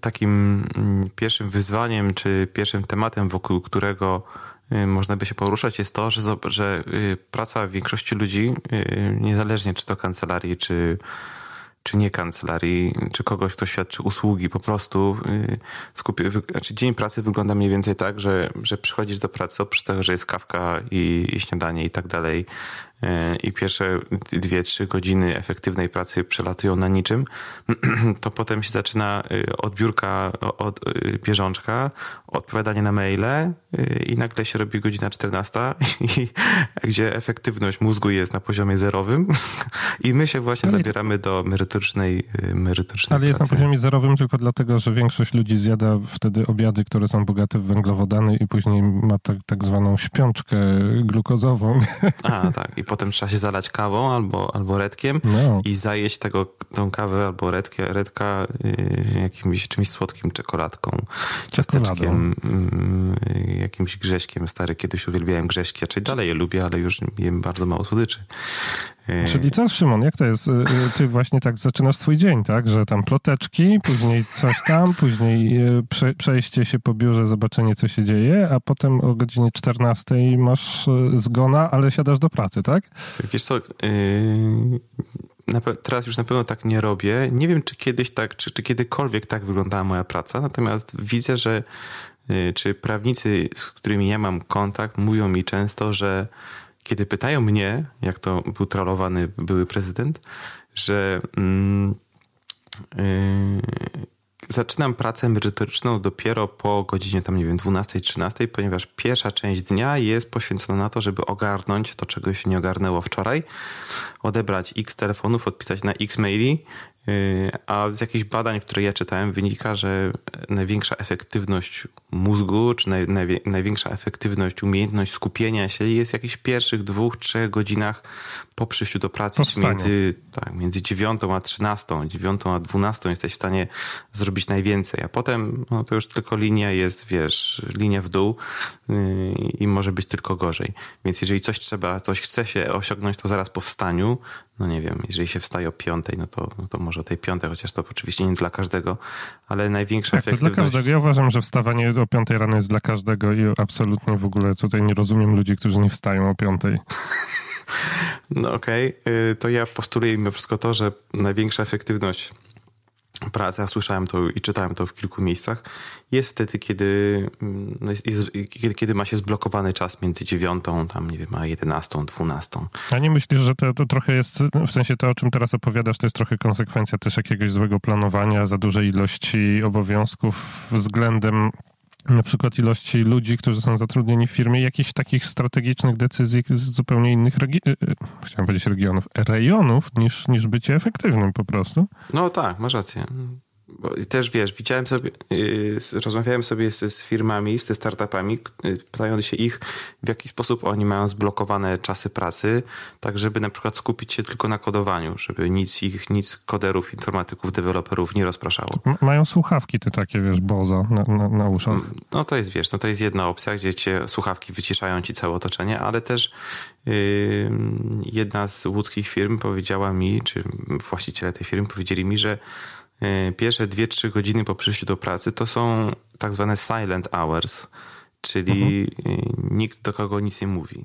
takim mm, pierwszym wyzwaniem, czy pierwszym tematem, wokół którego y, można by się poruszać, jest to, że, że y, praca większości ludzi, niezależnie czy to kancelarii, czy czy nie kancelarii, czy kogoś, kto świadczy usługi, po prostu znaczy dzień pracy wygląda mniej więcej tak, że, że przychodzisz do pracy, oprócz tego, że jest kawka i, i śniadanie i tak dalej, i pierwsze dwie, trzy godziny efektywnej pracy przelatują na niczym, to potem się zaczyna y, odbiórka od y, bieżączka, odpowiadanie na maile i nagle się robi godzina 14, gdzie efektywność mózgu jest na poziomie zerowym i my się właśnie zabieramy do merytorycznej, merytorycznej Ale pracy. jest na poziomie zerowym tylko dlatego, że większość ludzi zjada wtedy obiady, które są bogate w węglowodany i później ma tak, tak zwaną śpiączkę glukozową. A, tak. I potem trzeba się zalać kawą albo, albo redkiem no. i zajeść tego, tą kawę albo redkę, redka y, jakimś czymś słodkim, czekoladką, ciasteczkiem, y, jakimś grześkiem. Stary, kiedyś uwielbiałem grześki, czyli dalej je lubię, ale już jem bardzo mało słodyczy. E, Czyli co, Szymon, jak to jest? E, e, ty właśnie tak zaczynasz swój dzień, tak? Że tam ploteczki, później coś tam, później prze, przejście się po biurze, zobaczenie, co się dzieje, a potem o godzinie 14 masz zgona, ale siadasz do pracy, tak? Wiesz co, yy, teraz już na pewno tak nie robię. Nie wiem, czy kiedyś tak, czy, czy kiedykolwiek tak wyglądała moja praca, natomiast widzę, że czy prawnicy, z którymi ja mam kontakt, mówią mi często, że kiedy pytają mnie, jak to był trollowany były prezydent, że mm, yy, zaczynam pracę merytoryczną dopiero po godzinie tam, nie wiem, 12-13, ponieważ pierwsza część dnia jest poświęcona na to, żeby ogarnąć to, czego się nie ogarnęło wczoraj, odebrać x telefonów, odpisać na x maili, Y, a z jakichś badań, które ja czytałem, wynika, że największa efektywność mózgu, czy naj, naj, największa efektywność, umiejętność skupienia się jest w jakichś pierwszych dwóch, trzech godzinach po przyjściu do pracy. Między, tak, między dziewiątą a trzynastą, dziewiątą a dwunastą jesteś w stanie zrobić najwięcej, a potem no, to już tylko linia jest, wiesz, linia w dół yy, i może być tylko gorzej. Więc jeżeli coś trzeba, coś chce się osiągnąć, to zaraz po wstaniu, no nie wiem, jeżeli się wstaje o piątej, no to, no to może o tej piątej, chociaż to oczywiście nie dla każdego, ale największa tak, efektywność... Dla każdego. Ja uważam, że wstawanie o piątej rano jest dla każdego i absolutnie w ogóle tutaj nie rozumiem ludzi, którzy nie wstają o piątej. No okej, okay. to ja postuluję mimo wszystko to, że największa efektywność pracy, ja słyszałem to i czytałem to w kilku miejscach, jest wtedy, kiedy, mm, no jest, jest, kiedy, kiedy, ma się zblokowany czas między dziewiątą, tam nie wiem, a jedenastą, dwunastą. A nie myślisz, że to, to trochę jest, w sensie to, o czym teraz opowiadasz, to jest trochę konsekwencja też jakiegoś złego planowania, za dużej ilości obowiązków względem na przykład ilości ludzi, którzy są zatrudnieni w firmie, jakichś takich strategicznych decyzji z zupełnie innych, regi- e, e, chciałem powiedzieć regionów, rejonów, niż, niż bycie efektywnym po prostu. No tak, masz rację. Bo też wiesz, widziałem sobie, yy, rozmawiałem sobie z, z, firmami, z startupami, yy, pytając się ich, w jaki sposób oni mają zblokowane czasy pracy, tak żeby na przykład skupić się tylko na kodowaniu, żeby nic ich, nic koderów, informatyków, deweloperów nie rozpraszało. mają słuchawki te takie, wiesz, bozo na, na, na uszach. Mm, no to jest, wiesz, no to jest jedna opcja, gdzie cię słuchawki wyciszają ci całe otoczenie, ale też yy, jedna z łódzkich firm powiedziała mi, czy właściciele tej firmy powiedzieli mi, że pierwsze 2-3 godziny po przyjściu do pracy to są tak zwane silent hours, czyli mhm. E, nikt do kogo nic nie mówi.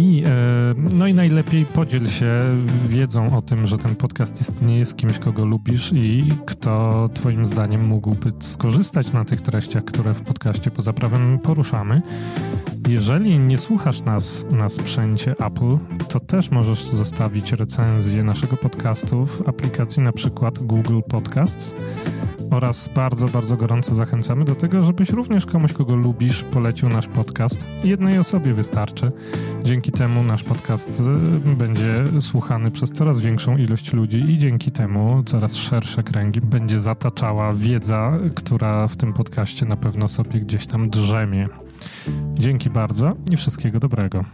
I, e, no i najlepiej podziel się wiedzą o tym, że ten podcast istnieje z kimś, kogo lubisz i kto twoim zdaniem mógłby skorzystać na tych treściach, które w podcaście poza prawem poruszamy. Jeżeli nie słuchasz nas na sprzęcie Apple, to też możesz zostawić recenzję naszego podcastu w aplikacji na przykład Google Podcasts oraz bardzo, bardzo gorąco zachęcamy do tego, żebyś również komuś, kogo lubisz, polecił nasz podcast. Jednej osobie wystarczy. Dzięki temu nasz podcast y, będzie słuchany przez coraz większą ilość ludzi i dzięki temu coraz szersze kręgi będzie zataczała wiedza, która w tym podcaście na pewno sobie gdzieś tam drzemie. Dzięki bardzo i wszystkiego dobrego.